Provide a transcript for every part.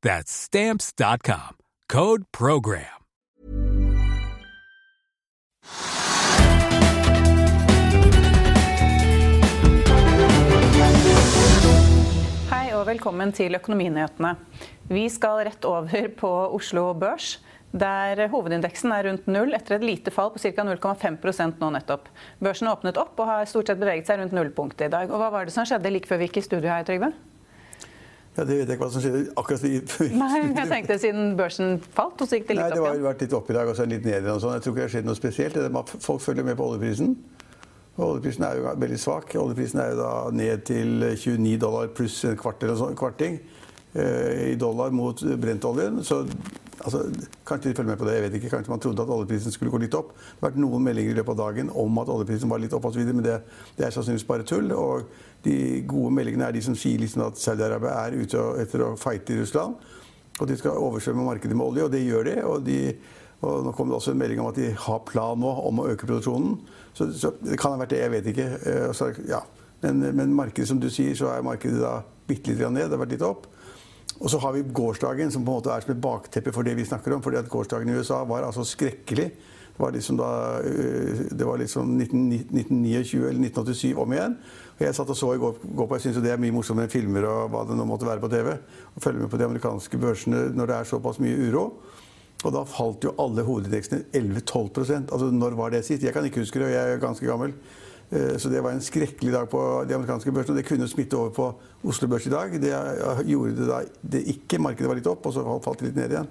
That's Stamps.com. Code PROGRAM. Hei og velkommen til Økonominyhetene. Vi skal rett over på Oslo Børs, der hovedindeksen er rundt null etter et lite fall på ca. 0,5% nå nettopp. Børsen har åpnet opp og har stort sett beveget seg rundt nullpunktet i dag. Og hva var det som skjedde like før vi gikk i studio her, Trygve? Ja, Det vet jeg ikke hva som skjedde akkurat i Nei, jeg tenkte siden børsen falt, og så gikk det litt Nei, det opp har igjen. vært litt opp i dag og så litt ned igjen. og sånn. Jeg tror ikke det har skjedd noe spesielt. Folk følger med på oljeprisen. Og oljeprisen er jo veldig svak. Oljeprisen er jo da ned til 29 dollar pluss en kvart eller sånn, kvarting eh, i dollar mot brentoljen. Så altså, kanskje de følger med på det. Jeg vet ikke. Kanskje man trodde at oljeprisen skulle gå litt opp. Det har vært noen meldinger i løpet av dagen om at oljeprisen var litt opp osv., men det, det er sannsynligvis bare tull. Og de gode meldingene er de som sier liksom at Saudi-Arabia er ute etter å fighte i Russland. Og de skal oversvømme markedet med olje, og det gjør de. Og, de, og nå kom det også en melding om at de har plan nå om å øke produksjonen. Så, så det kan ha vært det, jeg vet ikke. Eh, Så, ja. men, men markedet, som du sier, så er markedet da bitte litt ned. Det har vært litt opp. Og så har vi gårsdagen, som på en måte er som et bakteppe for det vi snakker om. fordi at gårsdagen i USA var altså skrekkelig. Det var liksom da øh, Det var liksom 1929 eller 1987 om igjen. Og jeg satt og så i går, på, jeg syns det er mye morsommere enn filmer og hva det nå måtte være på TV. Å følge med på de amerikanske børsene når det er såpass mye uro. Og da falt jo alle hovedindeksene 11-12% Altså når var det sist? Jeg kan ikke huske det, og jeg er ganske gammel. Eh, Så det var en skrekkelig dag på de amerikanske børsene. Det kunne smitte over på Oslo Børs i dag. Det gjorde det da det ikke. Markedet var litt opp, og så falt det litt ned igjen.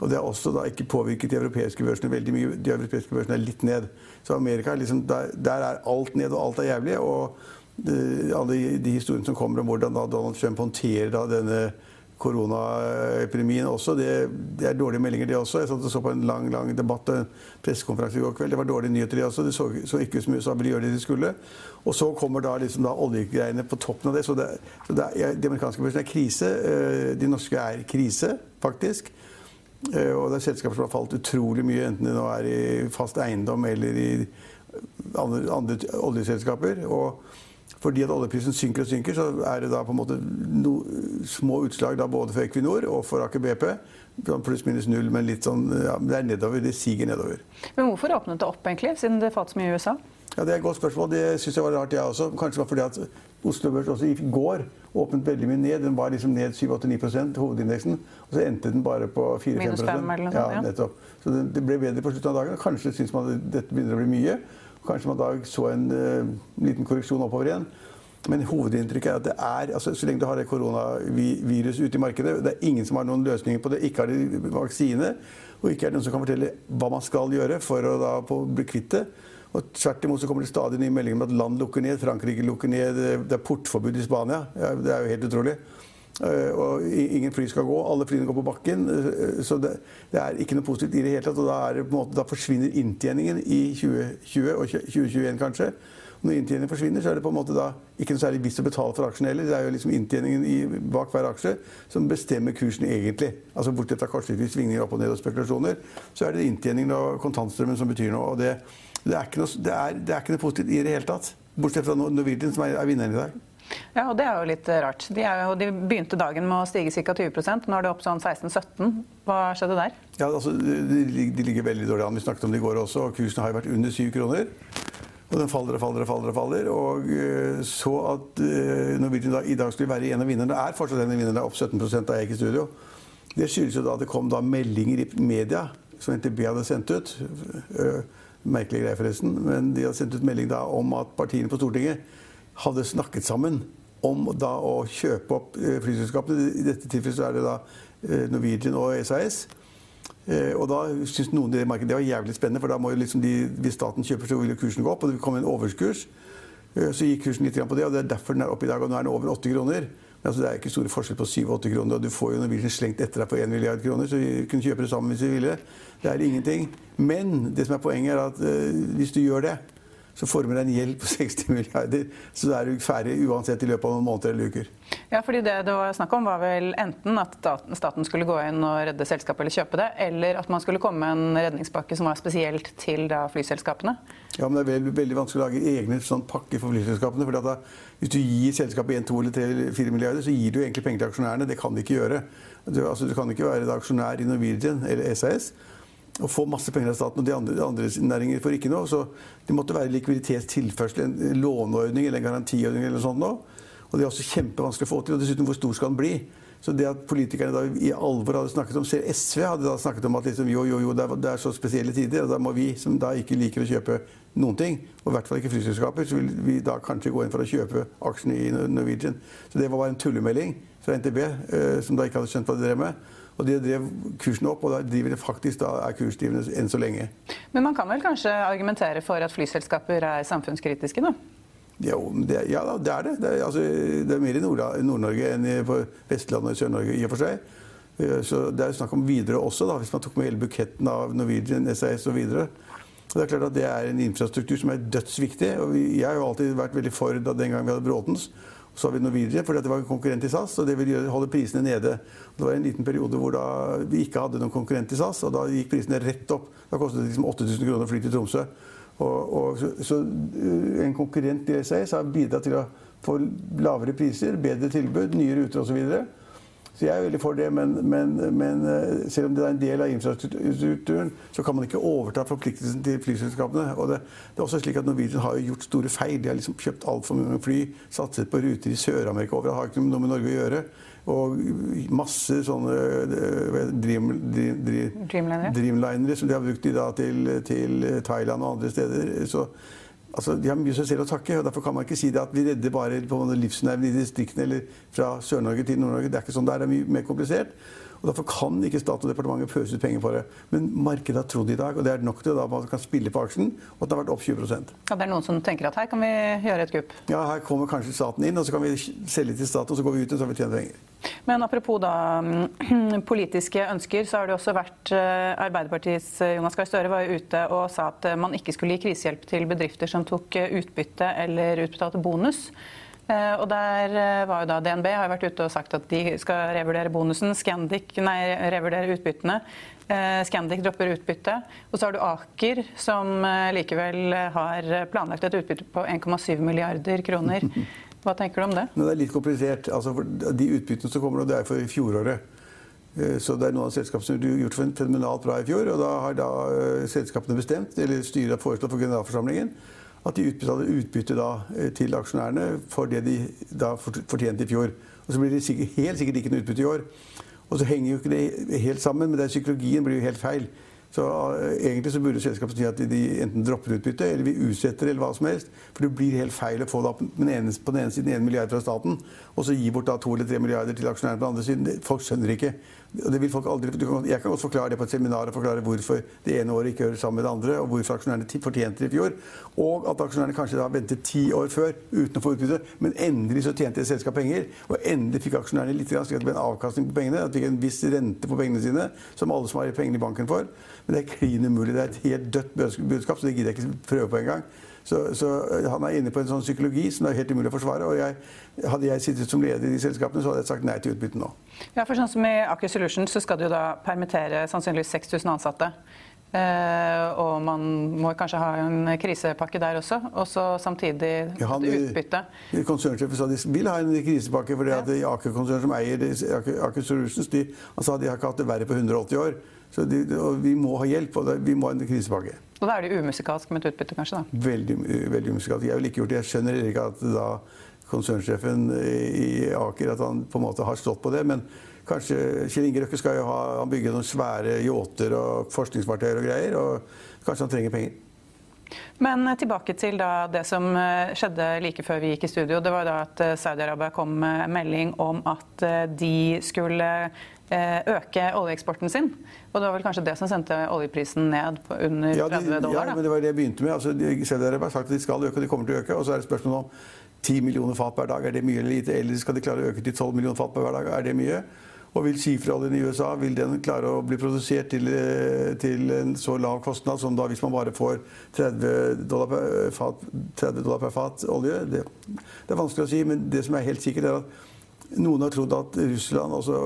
Og det har også da ikke påvirket de europeiske børsene veldig mye. De europeiske børsene er litt ned. Så Amerika, er liksom, der, der er alt ned, og alt er jævlig. Og eh, alle de historiene som kommer om hvordan da Donald Trump håndterer denne koronaepidemien også, det, det, er dårlige meldinger, det også. Jeg satt og så på en lang lang debatt og en pressekonferanse i går kveld. Det var dårlige nyheter, det også. Det så, så ikke ut som USA ville gjøre det de skulle. Og så kommer da liksom da oljegreiene på toppen av det. Så, det, så det er, de amerikanske børsene er krise. eh, De norske er krise, faktisk. Eh, Og det er selskaper som har falt utrolig mye, enten det nå er i fast eiendom eller i andre, andre oljeselskaper. Og fordi at oljeprisen synker og synker, så er det da på en måte no, små utslag både for Equinor og for Aker BP. Sånn Pluss-minus null, men litt sånn, ja, det er nedover. Det siger nedover. Men hvorfor åpnet det opp, egentlig, siden det falt så mye i USA? Ja, Det er et godt spørsmål. Det syns jeg var rart, jeg også. Kanskje var fordi at Oslo Børs også i går åpnet veldig mye ned. Den var liksom ned 7-8-9 hovedindeksen. Og så endte den bare på 4-5 Minus 5 eller noe sånt, ja. nettopp. Så det, det ble bedre på slutten av dagen. Kanskje syns man at dette begynner å bli mye. Kanskje man da så en eh, liten korreksjon oppover igjen. Men hovedinntrykket er at det er, altså så lenge du har det koronaviruset ute i markedet Det er ingen som har noen løsninger på det. Ikke har de vaksine, og ikke er det noen som kan fortelle hva man skal gjøre for å da bli kvitt det. Og tvert imot så kommer det stadig nye meldinger om at land lukker ned. Frankrike lukker ned. Det er portforbud i Spania. Ja, det er jo helt utrolig. Eh, Og ingen fly skal gå. Alle flyene går på bakken. eh, Så det, det er ikke noe positivt i det hele tatt. Og da, måte, da forsvinner inntjeningen i 2020 og 2021 kanskje. Når inntjeningen forsvinner, så er det på en måte da ikke noe særlig vits å betale for aksjen heller. Det er jo liksom inntjeningen i, bak hver aksje som bestemmer kursen egentlig. Altså Bortsett fra kortsiktige svingninger opp og ned og spekulasjoner, så er det inntjeningen og kontantstrømmen som betyr noe. og det, det, er noe, det, er, det er ikke noe positivt i det hele tatt. Bortsett fra Norwegian, som er, er vinneren i dag. Ja, og det er jo litt rart. De, jo, de begynte dagen med å stige ca. 20% Nå er det opp sånn 16-17 Hva skjedde der? Ja, altså, de, de ligger veldig dårlig an. Vi snakket om det i går også. og Kursen har jo vært under 7 kroner. Og den faller og faller og faller. Og faller. Og eh, så at uh, Norwegian da, i dag skulle være en av vinnerne. Det er fortsatt en av vinnerne, opp 17 da jeg gikk i studio. Det skyldes jo da at det kom da meldinger i media som NTB hadde sendt ut. Merkelig greie, forresten. Men de hadde sendt ut melding da om at partiene på Stortinget hadde snakket sammen om da å kjøpe opp flyselskapene. I dette tilfellet så er det da Norwegian og SAS. Og da syntes noen i det markedet det var jævlig spennende, for da må jo liksom de, hvis staten kjøper, så vil kursen gå opp. Og det kom en overskurs. Så gikk kursen litt på det, og det er derfor den er oppe i dag. Og nå er den over 8 kroner. Men altså, det er ikke store forskjell på 7-8 kroner. Og du får jo Norwegian slengt etter deg på 1 milliard kroner, så vi kunne kjøpe det sammen hvis vi ville. Det er ingenting. Men det som er poenget, er at hvis du gjør det, så får du en gjeld på 60 milliarder. Så da er du ferdig uansett i løpet av noen måneder eller uker. Ja, fordi Det det var snakk om, var vel enten at staten skulle gå inn og redde selskapet eller kjøpe det, eller at man skulle komme med en redningspakke som var spesielt til da flyselskapene? Ja, men Det er veldig, veldig vanskelig å lage egne sånn pakker for flyselskapene. fordi da, Hvis du gir selskapet 1, 2 eller 3 eller 4 milliarder, så gir du egentlig penger til aksjonærene. Det kan de ikke gjøre. Du, altså, du kan ikke være aksjonær i Norwegian eller SAS og få masse penger av staten, og de andre, andre næringer får ikke noe. Så det måtte være likviditetstilførsel, en låneordning eller en garantiordning eller noe sånt nå. Og det er også kjempevanskelig å få til. Og dessuten, hvor stor skal den bli? Så det at politikerne da i alvor hadde snakket om Selv SV hadde da snakket om at liksom, jo, jo, jo, det er, det er, så spesielle tider, og da må vi som da ikke liker å kjøpe noen ting, og i hvert fall ikke flyselskaper, så vil vi da kanskje gå inn for å kjøpe aksjene i Norwegian. Så det var bare en tullemelding fra NTB, eh, som da ikke hadde skjønt hva de drev med. Og de drev kursen opp, og da driver det faktisk da er kursdrivende enn så lenge. Men man kan vel kanskje argumentere for at flyselskaper er samfunnskritiske, da? Jo, det, ja det er det. Det er, altså, det er mer i Nord-Norge enn i Vestlandet og Sør-Norge i og for seg. Eh, så det er snakk om Widerøe også, da, hvis man tok med hele buketten av Norwegian, SAS og Widerøe. Det er klart at det er en infrastruktur som er dødsviktig. og Jeg har jo alltid vært veldig for da den gang vi hadde Bråtens. Så har vi Norwegian fordi det var en konkurrent i SAS, og det vil holde prisene nede. Det var en liten periode hvor vi ikke hadde noen konkurrent i SAS, og da gikk prisene rett opp. Da kostet det liksom 8000 kroner å fly til Tromsø. Og, og, så, så, eh, en konkurrent i SAS har bidratt til å få lavere priser, bedre tilbud, nye ruter osv. Så jeg er veldig for det, men, men, men, eh, selv om det er en del av infrastrukturen, så kan man ikke overta forpliktelsen til flyselskapene. Og det, det, er også slik at Norwegian har gjort store feil. De har liksom kjøpt altfor mange fly, satset på ruter i Sør-Amerika over, har ikke noe med Norge å gjøre. Og masse sånne eh, dream, dream, dream, dreamlinere som de har brukt i, da, til, til Thailand og andre steder. Så Altså, de har mye seg selv å takke. og Derfor kan man ikke si det at vi redder bare på livsnerven i distriktene eller fra Sør-Norge til Nord-Norge. Det er ikke sånn det er. Det er mye mer komplisert. Og Derfor kan ikke stat og departementet pøse ut penger på det. Men markedet har trodd i dag, og det er nok til at man kan spille på aksjen, og at det har vært opp 20 Ja, Det er noen som tenker at her kan vi gjøre et kupp? Ja, her kommer kanskje staten inn, og så kan vi selge til staten, og så går vi ut og så har vi tjent penger. Men apropos da politiske ønsker, så har det også vært eh, Arbeiderpartiets eh, Jonas Gahr Støre var jo ute og sa at man ikke skulle gi krisehjelp til bedrifter som tok eh, utbytte eller utbetalte bonus. Og der var jo da DNB har vært ute og sagt at de skal revurdere bonusen. Scandic nei, revurdere utbyttene. Scandic dropper utbytte. Og så har du Aker, som likevel har planlagt et utbytte på 1,7 milliarder kroner. Hva tenker du om det? det er litt komplisert. Altså, de utbyttene som kommer nå, det er for fjoråret. Eh, så det er noen av selskapene som har gjort fenomenalt bra i fjor. Og da har da eh, selskapene bestemt, eller styret har foreslått for generalforsamlingen, at de utbetaler utbytte da eh, til aksjonærene for det de da fortjente i fjor. Og så blir det sikkert, helt sikkert ikke noe utbytte i år. Og så henger jo ikke det helt sammen, men den psykologien blir jo helt feil. Så uh, Egentlig så burde selskapet si at de, enten dropper utbytte eller vi utsetter eller hva som helst. For det blir helt feil å få da på den ene, på den ene siden 1 milliard fra staten, og så gi bort da 2 eller 3 milliarder til aksjonærene på den andre siden. Det, folk skjønner ikke. Det vil folk aldri, jeg kan også forklare det på et seminar og forklare hvorfor det ene året ikke hører sammen med det andre, og hvorfor aksjonærene fortjente det i fjor. Og at aksjonærene kanskje da ventet ti år før uten å få utbytte, men endelig så tjente et selskap penger. Og endelig fikk aksjonærene litt slik at det ble en avkastning på pengene. At de fikk en viss rente på pengene sine, som alle som har pengene i banken får. Men det er klin umulig. Det er et helt dødt budskap, så det gidder jeg ikke prøve på engang. Så, så, han er inne på en sånn psykologi som er helt umulig å forsvare. og jeg, Hadde jeg sittet som leder i de selskapene, så hadde jeg sagt nei til utbytte nå. Ja, for sånn som I Aker Solutions så skal du da permittere sannsynligvis 6000 ansatte. Uh, og man må kanskje ha en krisepakke der også, og så samtidig ja, han, utbytte. Konsernsjefen sa de vil ha en krisepakke, fordi ja. at Aker-konsernet som eier Aker, Aker Solutions, de, han sa de har ikke hatt det verre på 180 år. Så de, og vi må ha hjelp, og vi må ha en krisepakke. Og da er det umusikalsk med et utbytte, kanskje? da? Veldig, veldig umusikalsk. Jeg ville ikke gjort det. Jeg skjønner ikke at da konsernsjefen i Aker at han på en måte har stått på det. Men Kanskje Kjell Inge Røkke skal jo ha, han bygge noen svære yachter og forskningsfartøyer og greier. og Kanskje han trenger penger. Men tilbake til det som eh, skjedde like før vi gikk i studio. Det var da at eh, Saudi-Arabia kom med melding om at eh, de skulle øke oljeeksporten sin. Og det var vel kanskje det som sendte oljeprisen ned på under 30 dollar? Ja, men det var det jeg begynte med. Altså, Saudi-Arabia har sagt at de skal øke, og de kommer til å øke. Og så er det spørsmål om 10 millioner fat per dag, er det mye eller lite? Eller skal de klare å øke til 12 millioner fat per dag, er det mye? Og vil skiferoljen i USA vil den klare å bli produsert til, eh, til, en så lav kostnad som da hvis man bare får 30 dollar per fat, 30 dollar per fat olje? Det, det, er vanskelig å si, men det som er helt sikkert, er at noen har trodd at Russland, altså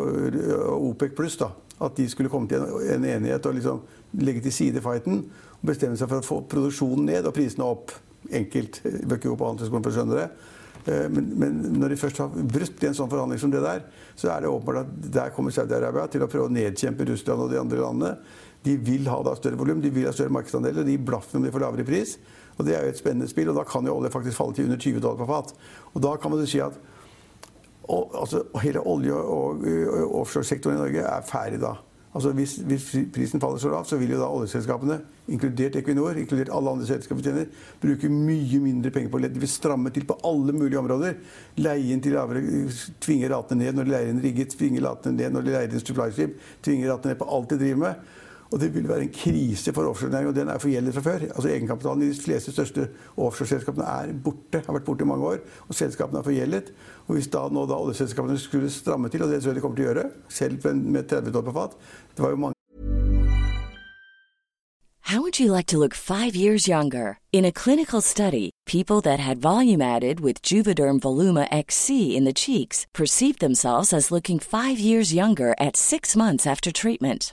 OPEC pluss, at de skulle komme til en, en enighet og liksom legge til side fighten og bestemme seg for å få produksjonen ned og prisene opp. Enkelt. Jeg bør ikke gå på Handelshøyskolen for å skjønne det. Eh, men, men, når de først har brutt i en sånn forhandling som det der, så er det åpenbart at der kommer Saudi-Arabia til å prøve å nedkjempe Russland og de andre landene. De vil ha da større volum, de vil ha større markedsandeler, de blaffen om de får lavere pris. Og Det er jo et spennende spill, og da kan jo olje faktisk falle til under 20 dollar på fat. Og da kan man jo si at og, altså, hele olje- og, og offshoresektoren i Norge er ferdig da. Altså hvis, hvis, prisen faller så lavt, så vil jo da oljeselskapene, inkludert Equinor, inkludert alle andre selskaper tjener, bruke mye mindre penger på ledd. De vil stramme til på alle mulige områder. Leie til lavere, tvinge ratene ned når de leier inn rigget, tvinge ratene ned når de leier inn supply ship, tvinge ratene ned på alt de driver med. Og det vil være en krise for offshorenæringen, og den er forgjeldet fra før. Altså Egenkapitalen i de fleste største offshoreselskapene er borte, har vært borte i mange år, og selskapene er forgjeldet. Og hvis da nå da oljeselskapene skulle stramme til, og det tror jeg de kommer til å gjøre, selv med 30 dollar på fat Det var jo mange How would you like to look five years younger? In a clinical study, people that had volume added with Juvederm Voluma XC in the cheeks perceived themselves as looking five years younger at six months after treatment.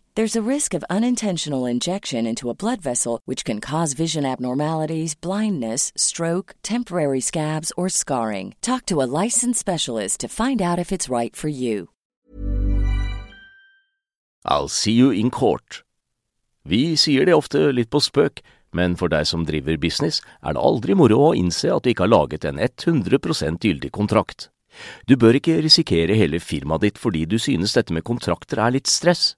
There's a risk of unintentional injection into a blood vessel, which can cause vision abnormalities, blindness, stroke, temporary scabs, or scarring. Talk to a licensed specialist to find out if it's right for you. I'll see you in court. Vi sier det ofte litt på spøk, men for deg som driver business, er det aldri moro å innse at du ikke har laget en 100 gyldig kontrakt. Du bør ikke risikere hele firmaet ditt fordi du synes dette med kontrakter er litt stress.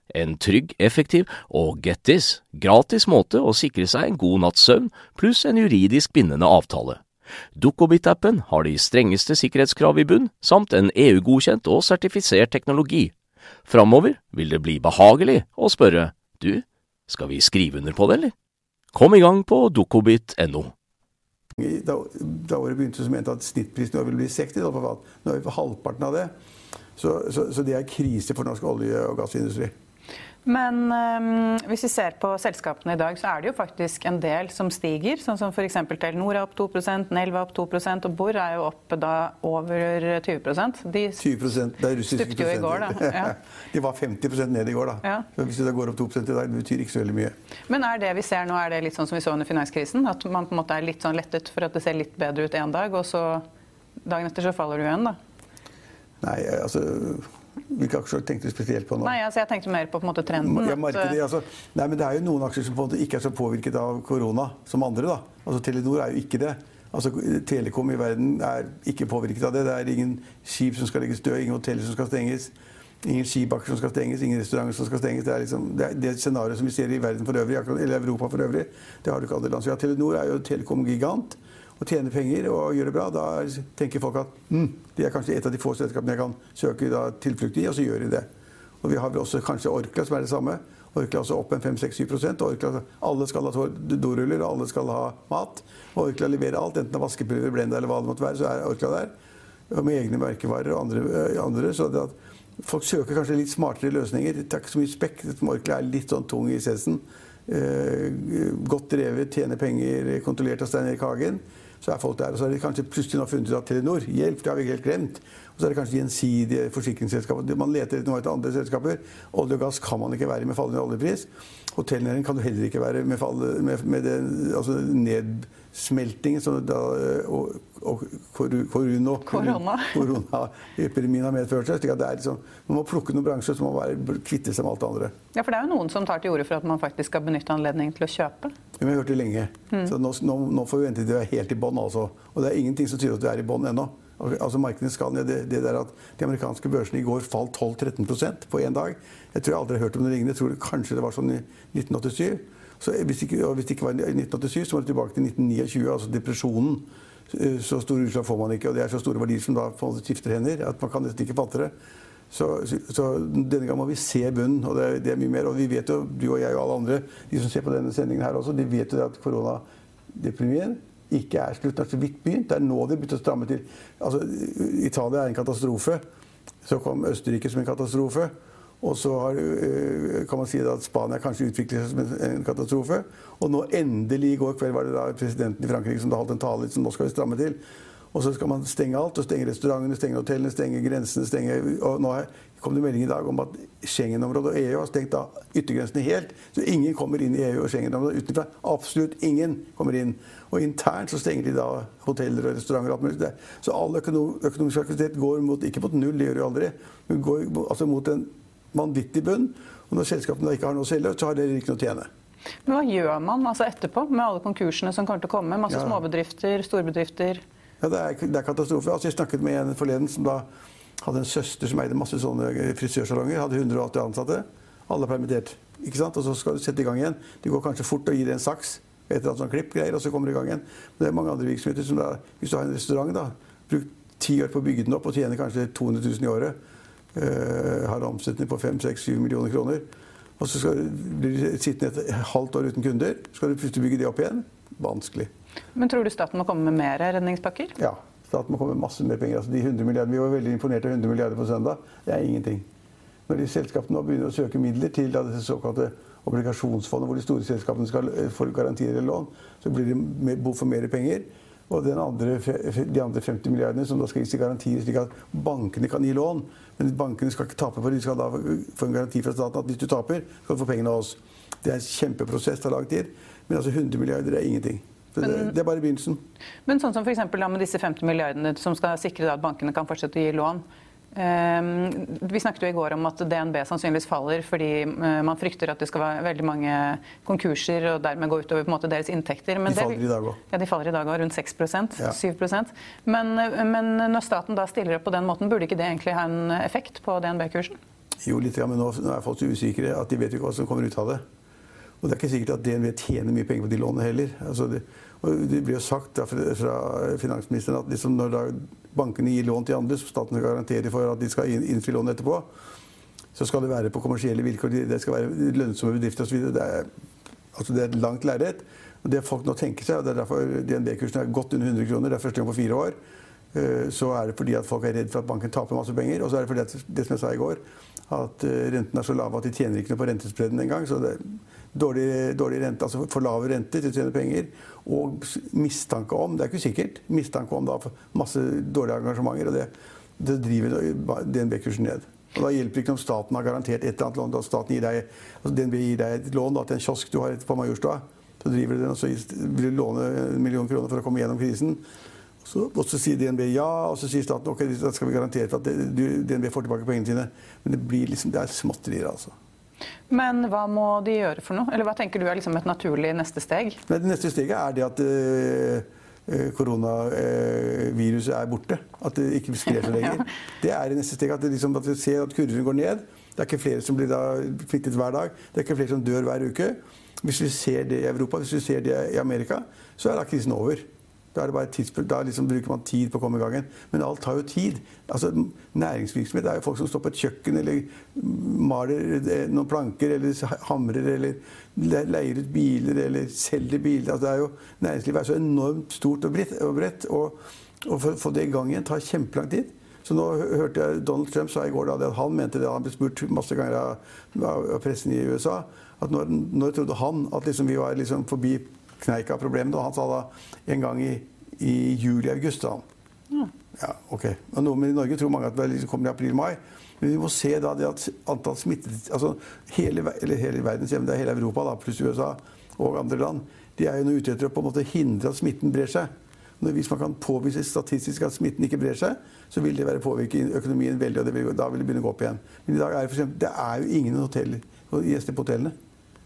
en trygg, effektiv og get this, gratis måte å sikre seg en god natts søvn pluss en juridisk bindende avtale. Dukkobit-appen har de strengeste sikkerhetskrav i bunn, samt en EU-godkjent og sertifisert teknologi. Framover vil det bli behagelig å spørre du, skal vi skrive under på det, eller? Kom i gang på dukkobit.no. Da, da året begynte, så mente jeg at snittprisen ville bli 60 dollar. Nå er vi på halvparten av det. Så, så, så det er krise for norsk olje- og gassindustri. Men um, hvis vi ser på selskapene i dag, så er det jo faktisk en del som stiger. Sånn som f.eks. Telenor er opp 2 Nelv er opp 2% og Bor er jo opp da over 20 De 20 det er russiske stupte jo i går, da. Ja. De var 50% ned i går, da. Ja. Så hvis det går opp 2% i dag, det betyr ikke så veldig mye. Men er det vi ser nå, er det litt sånn som vi så under finanskrisen? At man på en måte er litt sånn lettet for at det ser litt bedre ut en dag, og så dagen etter så faller du igjen, da? Nei, altså hvilke aksjer tenkte du spesielt på nå? Nei, altså Jeg tenkte mer på, på måte, trenden. Ja, markedet, eh, altså, nei, men Det er jo noen aksjer som ikke er så påvirket av korona som andre. da. Altså Telenor er jo ikke det. Altså Telekom i verden er ikke påvirket av det. Det er ingen skip som skal legges død, ingen hoteller som skal stenges. Ingen skibakker som skal stenges, ingen restauranter som skal stenges. Det er liksom, det, er det scenarioet som vi ser i verden for øvrig, eller Europa for øvrig. Det har du ikke andre land. Så ja, Telenor er jo telekom-gigant. Og tjener penger og gjør det bra, da tenker folk at mm, det er kanskje et av de få selskapene jeg kan søke da, tilflukt i, og så gjør de det. Og vi har vel også kanskje Orkla, som er det samme. Orkla også opp en 5-6-7 Orkla, Alle skal ha doruller, alle skal ha mat. Og Orkla leverer alt, enten det er vaskepulver, Blenda eller hva det måtte være, så er Orkla der. Og med egne merkevarer og andre. Andre så det at folk søker kanskje litt smartere løsninger. Det er ikke så mye spekk. Orkla er litt sånn tung i. Eh, godt drevet, tjener penger, kontrollert av Stein Erik Hagen så er folk der. Og så har de kanskje plutselig nå funnet ut at Telenor hjelp, det har vi helt glemt. Og så er det kanskje gjensidige forsikringsselskaper. Man leter etter noe etter andre selskaper. Olje og gass kan man ikke være med fallende oljepris. Hotellnæringen kan du heller ikke være med, fall, med, med den altså nedsmeltingen som da, og, og korona, korona. koronaepidemien har medført seg. slik at det er liksom, Man må plukke noen bransjer som må være, kvitte seg med alt det andre. Ja, For det er jo noen som tar til orde for at man faktisk skal benytte anledningen til å kjøpe? Vi har hørt det lenge. Mm. Så nå, nå, nå, får vi vente til vi er helt i bånn. Altså. Og det er ingenting som tyder at vi er i bånn ennå. Altså markedet skal ned. Det, det, der at De amerikanske børsene i går falt 12-13% på én dag. Jeg tror jeg aldri har hørt om det lignende. Jeg tror kanskje det var sånn i 1987. Så hvis, ikke, hvis det ikke var i 1987, så var det tilbake til 1929, altså depresjonen. Så store utslag får man ikke, og det er så store verdier som da skifter hender at man kan nesten ikke fatte det. Så, så, denne gang må vi se bunnen, og det er, det er, mye mer. Og vi vet jo, du og jeg og alle andre, de som ser på denne sendingen her også, de vet jo at koronadeprimien ikke er slutt. Det er så vidt begynt. Det er nå de begynte å stramme til. Altså, Italia er en katastrofe. Så kom Østerrike som en katastrofe. Og så har, eh, kan man si at Spania kanskje utvikler seg som en katastrofe. Og nå endelig, i går kveld var det da presidenten i Frankrike som da holdt en tale som nå skal vi stramme til. Og så skal man stenge alt. og Stenge restaurantene, stenge hotellene, stenge grensene. stenge, og Nå kom det melding i dag om at Schengen-området og EU har stengt da yttergrensene helt. Så ingen kommer inn i EU og Schengen-området utenfra. Absolutt ingen kommer inn. Og internt så stenger de da hoteller og restauranter og alt mulig. Så all økonomisk aktivitet går mot, ikke mot null, det gjør de aldri, men går altså mot en vanvittig bunn. Og når selskapene ikke har noe å selge, så har de ikke noe å tjene. Men hva gjør man altså etterpå med alle konkursene som kommer til å komme? Masse ja. småbedrifter, storbedrifter? Ja, det er, det er katastrofe. Altså, jeg snakket med en forleden som da hadde en søster som eide masse sånne frisørsalonger. Hadde 180 ansatte. Alle er permittert. Ikke sant? Og så skal du sette i gang igjen. Det går kanskje fort å gi det en saks, et eller annet sånn klippgreier, og så kommer det i gang igjen. Men det er mange andre virksomheter som da, hvis du har en restaurant, da, brukt ti år på å bygge den opp og tjener kanskje 200 000 i året. Uh, har omsetning på 5-6-7 millioner kroner. Og så skal du sittende et halvt år uten kunder. Skal du plutselig bygge det opp igjen? Vanskelig. Men tror du staten må komme med mer redningspakker? Ja, staten må komme med masse mer penger. Altså de 100 milliarder, Vi var veldig imponert av 100 milliarder på søndag. Det er ingenting. Når de selskapene nå begynner å søke midler til det såkalte obligasjonsfondet, hvor de store selskapene skal eh, få garantier eller lån, så blir det behov for mer penger. Og andre, de andre 50 milliardene som da skal gis i garantier, slik at bankene kan gi lån. Men bankene skal ikke tape det. De skal da få en garanti fra staten at hvis du taper, skal du få pengene av oss. Det er en kjempeprosess, det tar lang tid. Men altså 100 milliarder er ingenting. Men, det, det, er bare begynnelsen. Men sånn som f.eks. med disse 50 milliardene som skal sikre at bankene kan fortsette å gi lån. Ehm, vi snakket jo i går om at DNB sannsynligvis faller fordi eh, man frykter at det skal være veldig mange konkurser og dermed gå utover måte deres inntekter. Men de faller i dag òg. Ja, de faller i dag òg, rundt 6 ja. 7 men, men når staten da stiller opp på den måten, burde ikke det egentlig ha en effekt på DNB-kursen? Jo, litt, men nå er folk så usikre at de vet ikke hva som kommer ut av det. Og det er ikke sikkert at DNB tjener mye penger på de lånene heller. Altså det, det blir jo sagt da, fra finansministeren at liksom når bankene gir lån til andre, så staten skal garantere for at de skal innfri lånet etterpå, så skal det være på kommersielle vilkår. Det skal være lønnsomme bedrifter osv. Det, er, altså det er et langt lerret. Det folk nå tenker seg, og det er derfor DNB-kursen er godt under 100 kroner, det er første gang på fire år, så er det fordi at folk er redd for at banken taper masse penger. Og så er det fordi at, det som jeg sa i går, at eh, rentene er så lave at de tjener ikke noe på rentespredden engang. Så det er dårlig, dårlig rente, altså for lave renter til å tjene penger og mistanke om Det er ikke sikkert. Mistanke om da masse dårlige engasjementer. Og det, det driver DNB-kursen ned. Og Da hjelper det ikke om staten har garantert et eller annet lån. Da staten gir deg, altså DNB gir deg et lån da, til en kiosk du har på Majorstua. Så driver du den, og så vil du låne en million kroner for å komme gjennom krisen. Så, og så sier DNB ja, og så sier staten ok, da skal vi garantere at DNB får tilbake pengene sine. Men det, blir liksom, det er småtterier, altså. Men hva må de gjøre for noe? Eller hva tenker du er liksom et naturlig neste steg? Det neste steget er det at øh, koronaviruset er borte. At det ikke sprer seg lenger. ja. Det er det neste steget. At, liksom, at vi ser at kurven går ned. Det er ikke flere som blir smittet hver dag. Det er ikke flere som dør hver uke. Hvis vi ser det i Europa, hvis vi ser det i Amerika, så er da krisen over. Da, da liksom bruker man tid på å komme i gang igjen. Men alt tar jo tid. Altså, næringsvirksomhet er jo folk som står på et kjøkken eller maler eh, noen planker eller hamrer eller leier ut biler eller selger biler. Altså, er jo, næringslivet er så enormt stort og bredt. Og, og, for å få det i gang igjen tar kjempelang tid. Så nå hørte jeg Donald Trump sa i går at han mente det, han ble spurt masse ganger av pressen i USA, at når, når trodde han at liksom vi var liksom forbi kneika problemet. Og han sa da en gang i, i juli-august. Ja. ja, ok. Og med i Norge tror mange at det liksom kommer i april-mai. Men vi må se da det at antall smittede altså hele, eller hele verdens det er hele Europa da, pluss USA og andre land, de er jo nå ute etter å på en måte hindre at smitten brer seg. Når, hvis man kan påvise statistisk at smitten ikke brer seg, så vil det være påvirke økonomien veldig, og vil, da vil det begynne å gå opp igjen. Men i dag er det, for eksempel, det er jo ingen hoteller, gjester på hotellene.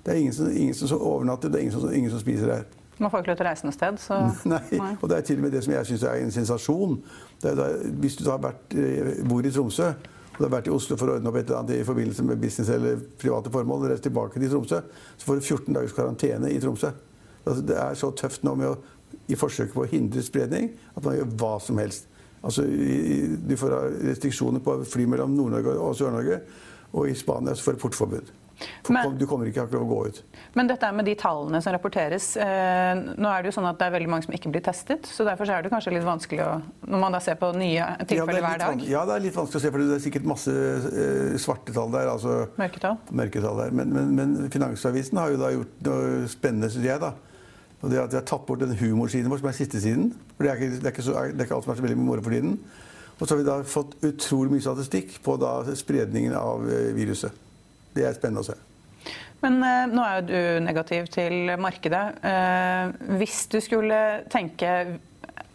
Det er ingen som, ingen som overnatter, det er ingen som, ingen som spiser her. Man får ikke lov til å reise noe sted. Så... Nei. Nei. og det er til og med det som jeg syns er en sensasjon. Er da, hvis du har vært, eh, bor i Tromsø og du har vært i Oslo for å ordne opp et eller annet i forbindelse med business eller private formål, og reist tilbake til Tromsø, så får du 14 dagers karantene i Tromsø. Altså, det er så tøft nå med å, i forsøket på å hindre spredning at man gjør hva som helst. Altså, du får restriksjoner på fly mellom Nord-Norge og Sør-Norge, og i Spania så får du portforbud. Men, du kommer ikke til å gå ut. Men dette med de tallene som rapporteres eh, Nå er det jo sånn at det er veldig mange som ikke blir testet. så Derfor er det kanskje litt vanskelig å Når man da ser på nye tilfeller ja, hver dag. Ja, det er litt vanskelig å se, for det er sikkert masse eh, svarte tall der. Altså, mørketall. mørketall der. Men, men, men, Finansavisen har jo da gjort noe spennende, syns jeg. da. Og det at De har tatt bort den humorsiden vår, som er siste siden. For det er, ikke, det, er ikke så, det er ikke alt som er så veldig moro for tiden. Og så har vi da fått utrolig mye statistikk på da spredningen av eh, viruset. Det er spennende å se. Men eh, nå er jo du negativ til markedet. Eh, hvis du skulle tenke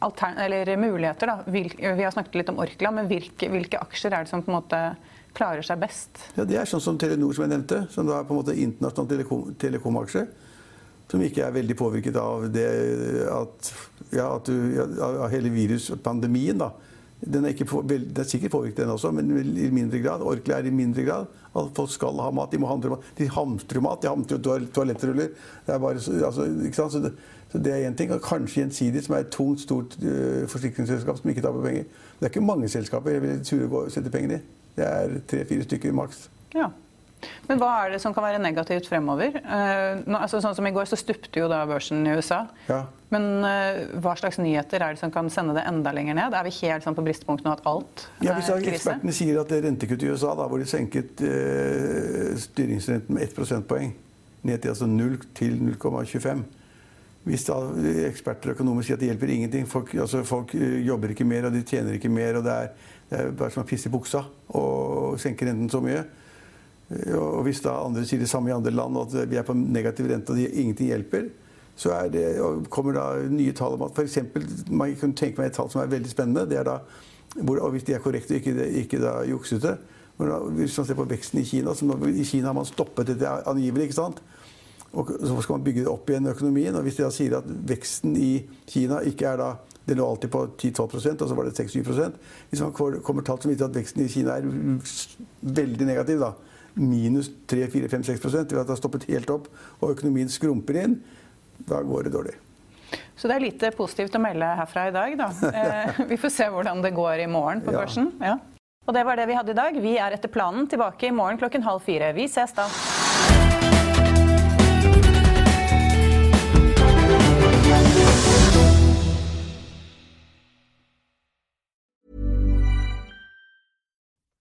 eller muligheter, da. vi har snakket litt om Orkla, men hvilke, hvilke, aksjer er det som på en måte klarer seg best? Ja, Det er sånn som Telenor, som jeg nevnte. Som da er på en måte internasjonal telekom, telekomaksje. Som ikke er veldig påvirket av det at, ja, at du, ja, av hele viruspandemien. da. Den er, på, det er sikkert påvirket, den også, men i mindre grad. Orkla er i mindre grad. At folk skal ha mat. De må hamstre mat. De hamstrer mat. De hamstrer toalettruller. Det er bare, altså, ikke sant? Så det, så det er én ting. Og kanskje Gjensidig, som er et tungt, stort uh, forsikringsselskap som ikke taper penger. Det er ikke mange selskaper jeg vil ture å sette penger i. Det er tre-fire stykker maks. Ja. Men hva er det som kan være negativt fremover? Uh, nå, altså, sånn som I går så stupte jo da børsen i USA. Ja. Men uh, hva slags nyheter er det som kan sende det enda lenger ned? Er vi helt sånn på bristepunktet nå at alt ja, hvis er krise? Ekspertene sier at det er rentekuttet i USA, da, hvor de senket uh, styringsrenten med 1 prosentpoeng, ned til altså 0 til 0,25 hvis da eksperter og økonomer sier at det hjelper ingenting, folk, altså folk jobber ikke mer og de tjener ikke mer, og det er, det er bare som å pisse i buksa og senke renten så mye, og hvis da andre sier det samme i andre land, at vi er på negativ rente og ingenting hjelper, så det, kommer da nye tall om at f.eks. Man kunne tenke meg et tall som er veldig spennende. det er da, hvor, og Hvis de er korrekte og ikke, ikke da juksete Hvis man ser på veksten i Kina så I Kina har man stoppet dette angivelig. ikke sant? Og så skal man bygge det opp igjen økonomien. og Hvis de da sier at veksten i Kina ikke er da det lå alltid på 10-12% og så var det 6-7 Hvis man kommer tall som viser at veksten i Kina er veldig negativ, da, minus 3-4-5-6 ved at det har stoppet helt opp og økonomien skrumper inn, da går det dårlig. Så det er lite positivt å melde herfra i dag, da. Eh, vi får se hvordan det går i morgen på børsen. Ja. Og det var det vi hadde i dag. Vi er etter planen tilbake i morgen klokken halv fire. Vi ses da.